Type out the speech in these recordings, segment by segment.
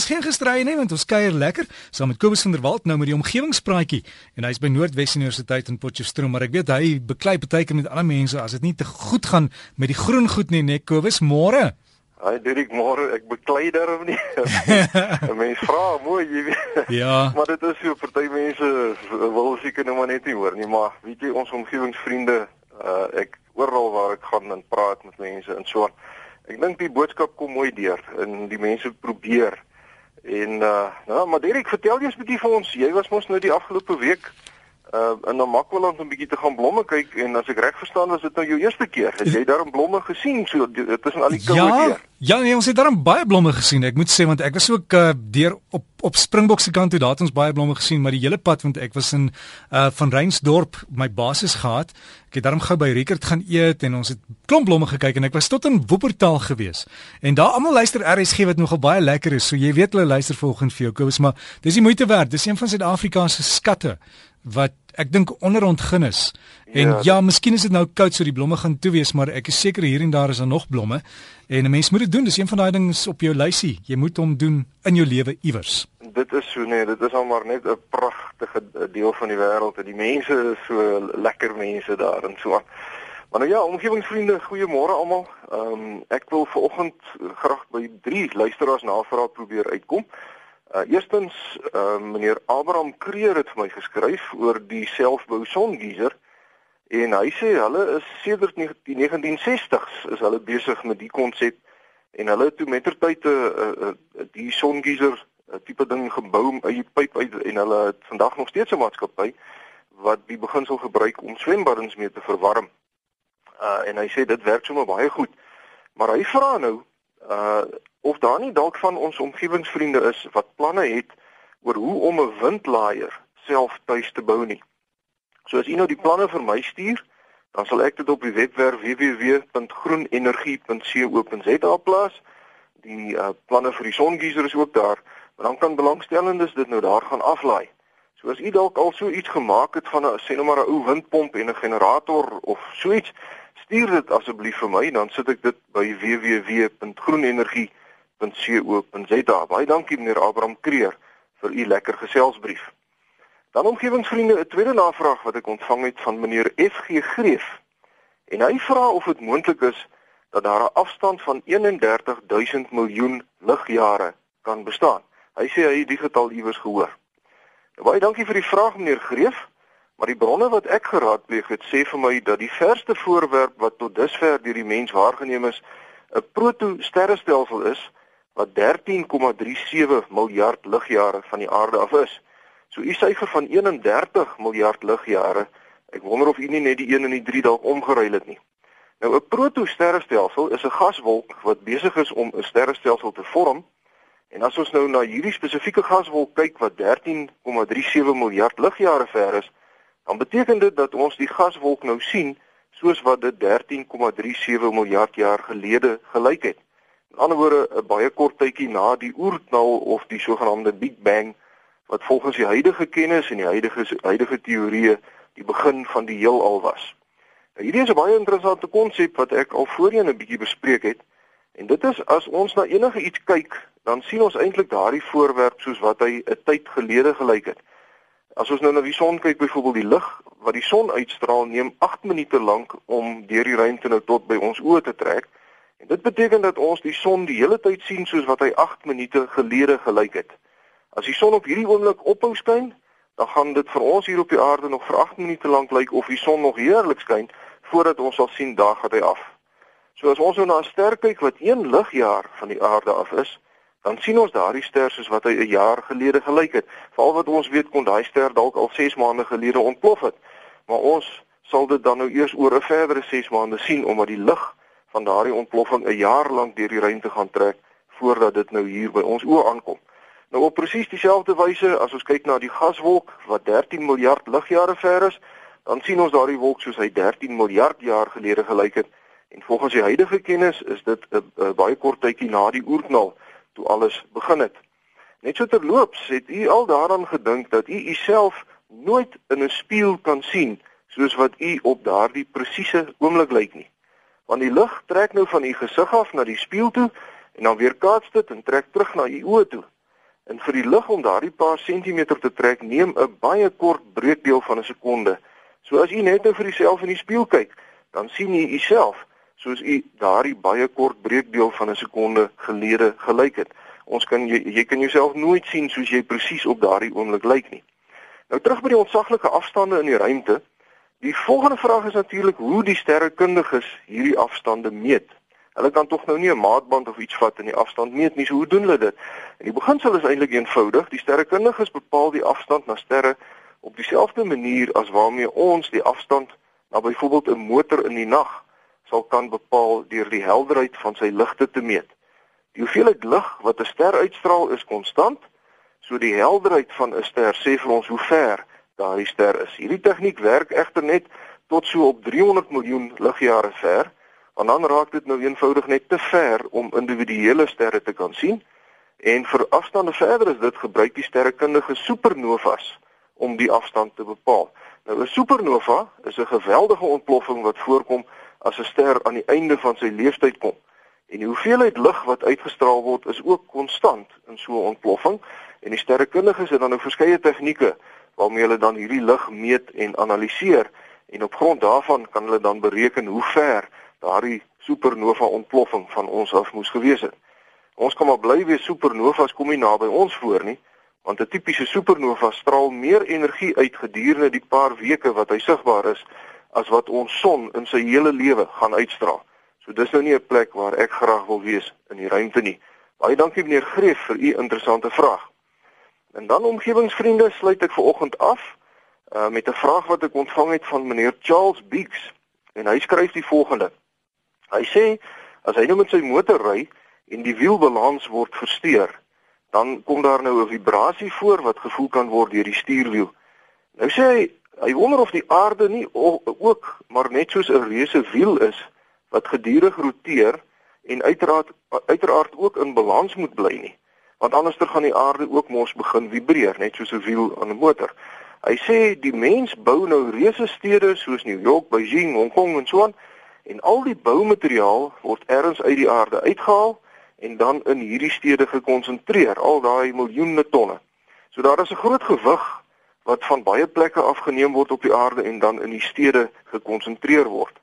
ons geen gestrei nie want ons kuier lekker saam met Kobus van der Walt nou met die omgewingspraatjie en hy's by Noordwes Universiteit in Potchefstroom maar ek weet hy beklei partykeer met ander mense as dit nie te goed gaan met die groen goed nie net Kobus môre Hy Dirk môre ek beklei daarom nie. mense vra mooi jy weet. Ja. maar dit is so party mense wil seker nou maar net nie hoor nie, maar weet jy ons omgewingsvriende uh ek oral waar ek gaan en praat met mense en so. Ek dink die boodskap kom mooi deur en die mense probeer. En uh nou maar Dirk vertel eens bietjie vir ons. Jy was mos nou die afgelope week uh in Namakwaland om 'n bietjie te gaan blomme kyk en as ek reg verstaan was dit nou jou eerste keer. Het jy daar blomme gesien so tussen al die koue ja, weer? Ja, nee, ons het daar baie blomme gesien. Ek moet sê want ek was ook uh, deur op op Springbok se kant toe daar het ons baie blomme gesien, maar die hele pad want ek was in uh van Reinsdorp my basis gehad. Ek het daarom gou by Rickert gaan eet en ons het klomp blomme gekyk en ek was tot in Wuppertal gewees. En daar almal luister RSG wat nogal baie lekker is. So jy weet hulle luister volgens vir jou Kobus, maar dis die moeite werd. Dis een van Suid-Afrika se skatte wat ek dink onderontgin is. En ja, ja miskien is dit nou koud so die blomme gaan toe wees, maar ek is seker hier en daar is daar nog blomme. En 'n mens moet dit doen. Dis een van daai dinge op jou lysie. Jy moet hom doen in jou lewe iewers. Dit is so nee, dit is al maar net 'n pragtige deel van die wêreld en die mense is so lekker mense daar en so aan. Maar nou ja, omgewingsvriende, goeiemôre almal. Ehm um, ek wil vanoggend graag by drie luisteraars navraag probeer uitkom. Uh, eerstens uh, meneer Abraham Kreer het vir my geskryf oor die selfbou songeyser en hy sê hulle is sedert die 1960s is hulle besig met die konsep en hulle het toe mettertyd 'n uh, uh, uh, die songeyser uh, tipe ding gebou uit die pyp uit en hulle het vandag nog steeds 'n maatskappy wat die beginsel gebruik om swembaddens mee te verwarm. Uh, en hy sê dit werk sommer baie goed. Maar hy vra nou uh of daar nie dalk van ons omgewingsvriende is wat planne het oor hoe om 'n windlaaier self tuis te bou nie. So as u nou die planne vir my stuur, dan sal ek dit op die webwerf www.groenenergie.co.za plaas. Die uh, planne vir die songeyser is ook daar, maar dan kan belangstellendes dit nou daar gaan aflaai. So as u dalk al so iets gemaak het van 'n sê nou maar 'n ou windpomp en 'n generator of so iets, stuur dit asseblief vir my, dan sit ek dit by www.groenenergie.co.za www.co.za. Baie dankie meneer Abraham Kreer vir u lekker geselsbrief. Dan omgewingsvriende, 'n tweede navraag wat ek ontvang het van meneer FG Greef. En hy vra of dit moontlik is dat daar 'n afstand van 31000 miljoen ligjare kan bestaan. Hy sê hy het die getal iewers gehoor. Nou, baie dankie vir die vraag meneer Greef, maar die bronne wat ek geraadpleeg het sê vir my dat die verste voorwerp wat tot dusver deur die mens waargeneem is, 'n protosterrestelsel is wat 13,37 miljard ligjare van die aarde af is. So u syfer van 31 miljard ligjare, ek wonder of u nie net die 1 en die 3 dalk omgeruil het nie. Nou 'n protosterrestelsel is 'n gaswolk wat besig is om 'n sterrestelsel te vorm. En as ons nou na hierdie spesifieke gaswolk kyk wat 13,37 miljard ligjare ver is, dan beteken dit dat ons die gaswolk nou sien soos wat dit 13,37 miljard jaar gelede gelyk het. In ander woorde 'n baie kort tydjie na die oerknal of die sogenaamde Big Bang wat volgens die huidige kennis en die huidige huidige teorieë die begin van die heelal was. Nou hierdie is 'n baie interessante konsep wat ek al voorheen 'n bietjie bespreek het. En dit is as ons na enige iets kyk, dan sien ons eintlik daardie voorwerp soos wat hy 'n tyd gelede gelyk het. As ons nou na die son kyk, byvoorbeeld die lig wat die son uitstraal, neem 8 minute lank om deur die ruimte nou tot by ons oë te trek. En dit beteken dat ons die son die hele tyd sien soos wat hy 8 minute gelede gelyk het. As die son op hierdie oomblik ophou skyn, dan gaan dit vir ons hier op die aarde nog vir 8 minute lank lyk of die son nog heerlik skyn voordat ons sal sien daar gaan hy af. So as ons nou na 'n ster kyk wat 1 ligjaar van die aarde af is, dan sien ons daardie ster soos wat hy 'n jaar gelede gelyk het. Veral wat ons weet kon daai ster dalk al 6 maande gelede ontplof het. Maar ons sal dit dan nou eers oor 'n verdere 6 maande sien omdat die lig van daardie ontploffing 'n jaar lank deur die ruimte gaan trek voordat dit nou hier by ons oë aankom. Nou op presies dieselfde wyse as ons kyk na die gaswolk wat 13 miljard ligjare ver is, dan sien ons daardie wolk soos hy 13 miljard jaar gelede gelyk het en volgens die huidige kennis is dit 'n baie kort tydjie na die oerknal toe alles begin het. Net so terloops het u al daaraan gedink dat u u self nooit in 'n spieël kan sien soos wat u op daardie presiese oomblik lyk nie want die lig trek nou van u gesig af na die spieël toe en dan weer kaats dit en trek terug na u oë toe. En vir die lig om daardie paar sentimeter te trek, neem 'n baie kort breekdeel van 'n sekonde. So as u net nou vir jouself in die spieël kyk, dan sien u uself soos u daardie baie kort breekdeel van 'n sekonde gelede gelyk het. Ons kan jy, jy kan jouself nooit sien soos jy presies op daardie oomblik lyk nie. Nou terug by die ontsaglike afstande in die ruimte. Die volgende vraag is natuurlik hoe die sterrekundiges hierdie afstande meet. Hulle kan tog nou nie 'n maatband of iets vat en die afstand meet nie. So hoe doen hulle dit? En die beginsel is eintlik eenvoudig. Die sterrekundiges bepaal die afstand na sterre op dieselfde manier as waarmee ons die afstand na byvoorbeeld 'n motor in die nag sal kan bepaal deur die helderheid van sy ligte te meet. Die hoeveelheid lig wat 'n ster uitstraal is konstant, so die helderheid van 'n ster sê vir ons hoe ver daardie ster is. Hierdie tegniek werk egter net tot so op 300 miljoen ligjare ver, want dan raak dit nou eenvoudig net te ver om individuele sterre te kan sien. En vir afstande verder is dit gebruik die sterrekundige supernovas om die afstand te bepaal. Nou 'n supernova is 'n geweldige ontploffing wat voorkom as 'n ster aan die einde van sy lewensduur kom. En die hoeveelheid lig wat uitgestraal word is ook konstant in so 'n ontploffing en die sterrekundiges het dan nou verskeie tegnieke waarmee hulle dan hierdie lig meet en analiseer en op grond daarvan kan hulle dan bereken hoe ver daardie supernova ontploffing van ons af moes gewees het. Ons kan maar bly wees supernovas kom nie naby ons voor nie, want 'n tipiese supernova straal meer energie uit gedurende die paar weke wat hy sigbaar is as wat ons son in sy hele lewe gaan uitstraal. So dis nou nie 'n plek waar ek graag wil wees in die ruimte nie. Baie dankie meneer Greef vir u interessante vraag. En dan omgewingsvriende sluit ek ver oggend af uh, met 'n vraag wat ek ontvang het van meneer Charles Beeks en hy skryf die volgende. Hy sê as hy nou met sy motor ry en die wielbalans word versteur, dan kom daar nou 'n vibrasie voor wat gevoel kan word deur die stuurwiel. Nou sê hy hy wonder of die aarde nie ook maar net soos 'n reuse wiel is wat gedurig roteer en uiteraard uiteraard ook in balans moet bly nie. Want anderster gaan die aarde ook mos begin vibreer net soos 'n wiel aan 'n motor. Hy sê die mens bou nou reuse stede soos New York, Beijing, Hong Kong en so aan en al die boumateriaal word ergens uit die aarde uitgehaal en dan in hierdie stede gekonsentreer, al daai miljoene tonne. So daar is 'n groot gewig wat van baie plekke afgeneem word op die aarde en dan in die stede gekonsentreer word.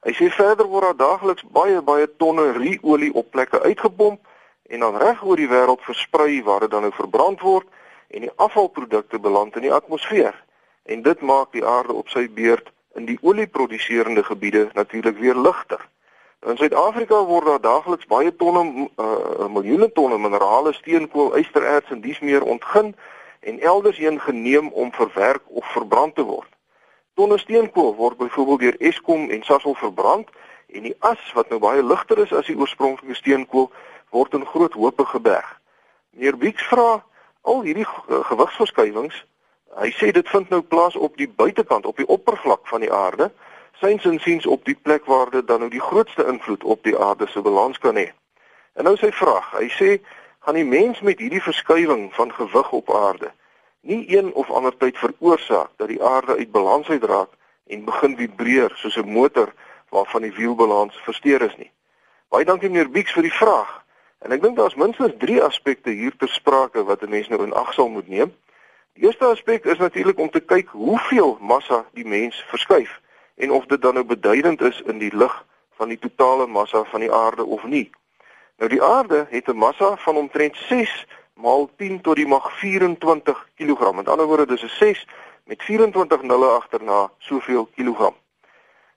Hy sê verder word daar daagliks baie baie tonne ruolie op plekke uitgepomp en dan reg oor die wêreld versprei waar dit dan nou verbrand word en die afvalprodukte beland in die atmosfeer. En dit maak die aarde op sy beurt in die olieproduserende gebiede natuurlik weer ligter. In Suid-Afrika word daar daagliks baie tonne uh, miljoene tonne minerale, steenkool, ystererts en dies meer ontgin en eldersheen geneem om verwerk of verbrand te word. Tonne steenkool word byvoorbeeld deur Eskom en Sasol verbrand en die as wat nou baie ligter is as die oorspronklike steenkool word in groot hoope geberg. Meneer Wieks vra al hierdie gewigsverskywings, hy sê dit vind nou plaas op die buitekant, op die oppervlak van die aarde syns insiens op die plek waar dit dan nou die grootste invloed op die aarde se balans kan hê. En nou sy vraag, hy sê gaan die mens met hierdie verskywing van gewig op aarde nie een of ander tyd veroorsaak dat die aarde uit balans uitraak en begin vibreer soos 'n motor waarvan die wielbalans versteur is nie. Baie dankie meneer Bieks vir die vraag. En ek dink daar's minstens 3 aspekte hier ter sprake wat 'n mens nou in ag sal moet neem. Die eerste aspek is natuurlik om te kyk hoeveel massa die mens verskuif en of dit dan nou beduidend is in die lig van die totale massa van die aarde of nie. Nou die aarde het 'n massa van omtrent 6 maal 10 tot die mag 24 kg. Met ander woorde dis 'n 6 met 24 nulle agterna soveel kilogram.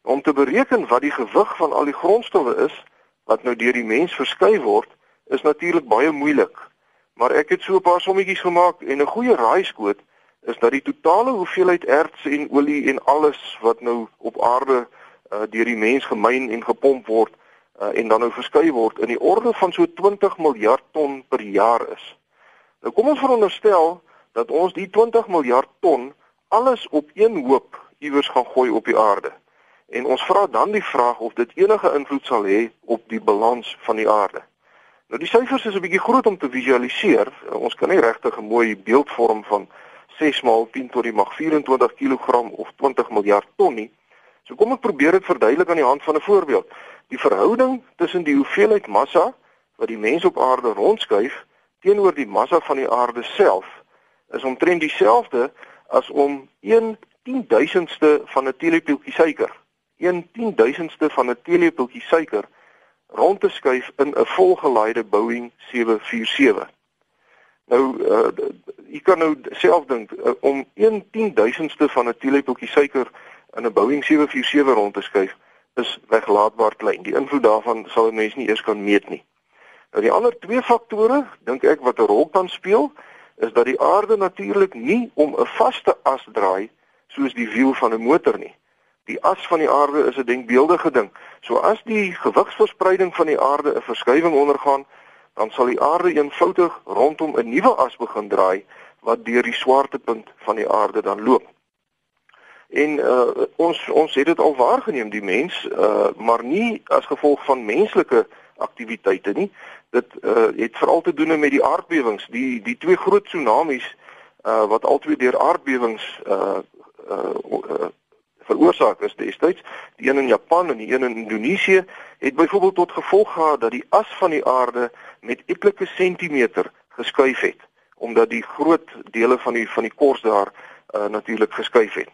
Om te bereken wat die gewig van al die grondstowwe is wat nou deur die mens verskuif word, is natuurlik baie moeilik. Maar ek het so 'n paar sommetjies gemaak en 'n goeie raaiskoot is dat die totale hoeveelheid erts en olie en alles wat nou op aarde uh, deur die mens gemyn en gepomp word uh, en dan nou verskuif word in die orde van so 20 miljard ton per jaar is. Nou kom ons veronderstel dat ons die 20 miljard ton alles op een hoop iewers gaan gooi op die aarde. En ons vra dan die vraag of dit enige invloed sal hê op die balans van die aarde. Nou die syfers is 'n bietjie groot om te visualiseer. Ons kan nie regtig 'n mooi beeld vorm van 6 maal 10 tot die mag 24 kg of 20 miljard ton nie. So kom ek probeer dit verduidelik aan die hand van 'n voorbeeld. Die verhouding tussen die hoeveelheid massa wat die mens op aarde rondskuif teenoor die massa van die aarde self is omtrent dieselfde as om 1 10000ste van 'n teelepeltjie suiker, 1 10000ste van 'n teelepeltjie suiker rond te skuif in 'n volgelaaide Boeing 747. Nou uh jy kan nou self dink uh, om 1 10000ste van 'n teelepeltjie suiker in 'n Boeing 747 rond te skuif is weglaatbaar klein. Die invloed daarvan sal 'n mens nie eers kan meet nie. Nou die ander twee faktore, dink ek wat 'n rol kan speel, is dat die aarde natuurlik nie om 'n vaste as draai soos die wiel van 'n motor nie. Die as van die aarde is 'n denkbeeldige ding. So as die gewigsverspreiding van die aarde 'n verskywing ondergaan, dan sal die aarde eenvoudig rondom 'n nuwe as begin draai wat deur die swaartepunt van die aarde dan loop. En uh, ons ons het dit al waargeneem die mens, uh, maar nie as gevolg van menslike aktiwiteite nie. Dit uh, het veral te doen met die aardbewings, die die twee groot tsunamies uh, wat albei deur aardbewings uh, uh, uh veroorsaak is destyds die een in Japan en die een in Indonesië het byvoorbeeld tot gevolg gehad dat die as van die aarde met etlike sentimeter geskuif het omdat die groot dele van die van die kors daar uh, natuurlik geskuif het.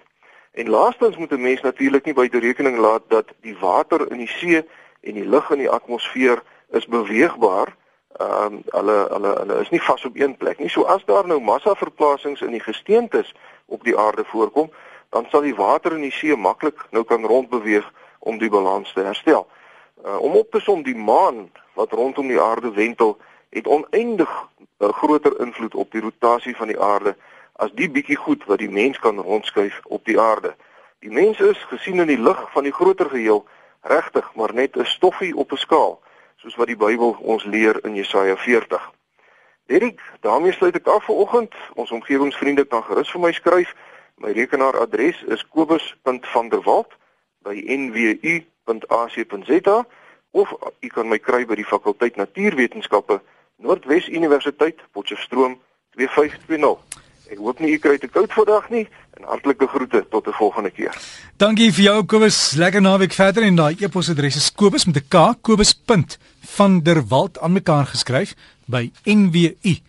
En laastens moet 'n mens natuurlik nie buite rekening laat dat die water in die see en die lug in die atmosfeer is beweegbaar. Ehm um, hulle hulle hulle is nie vas op een plek nie. So as daar nou massa verplasings in die gesteentes op die aarde voorkom, dan sal die water in die see maklik nou kan rondbeweeg om die balans te herstel. Uh, om op te som die maan wat rondom die aarde wentel, het oneindig 'n uh, groter invloed op die rotasie van die aarde as die bietjie goed wat die mens kan rondskuif op die aarde. Die mens is gesien in die lig van die groter geheel regtig maar net 'n stoffie op 'n skaal, soos wat die Bybel ons leer in Jesaja 40. Derek, daarmee sluit ek af vir oggend. Ons omgewingsvriende kan gerus vir my skryf. My rekenaaradres is kobus.vanderwalt@nwu.ac.za of u kan my kry by die fakulteit Natuurwetenskappe, Noordwes Universiteit, Potchefstroom 2520. Ek hoop nie u kry te koud vandag nie en hartlike groete tot 'n volgende keer. Dankie vir jou Kobus. Lekker naweek verder en daai e-posadres is kobus met 'n k kobus.vanderwalt aan mekaar geskryf by nwu.ac.za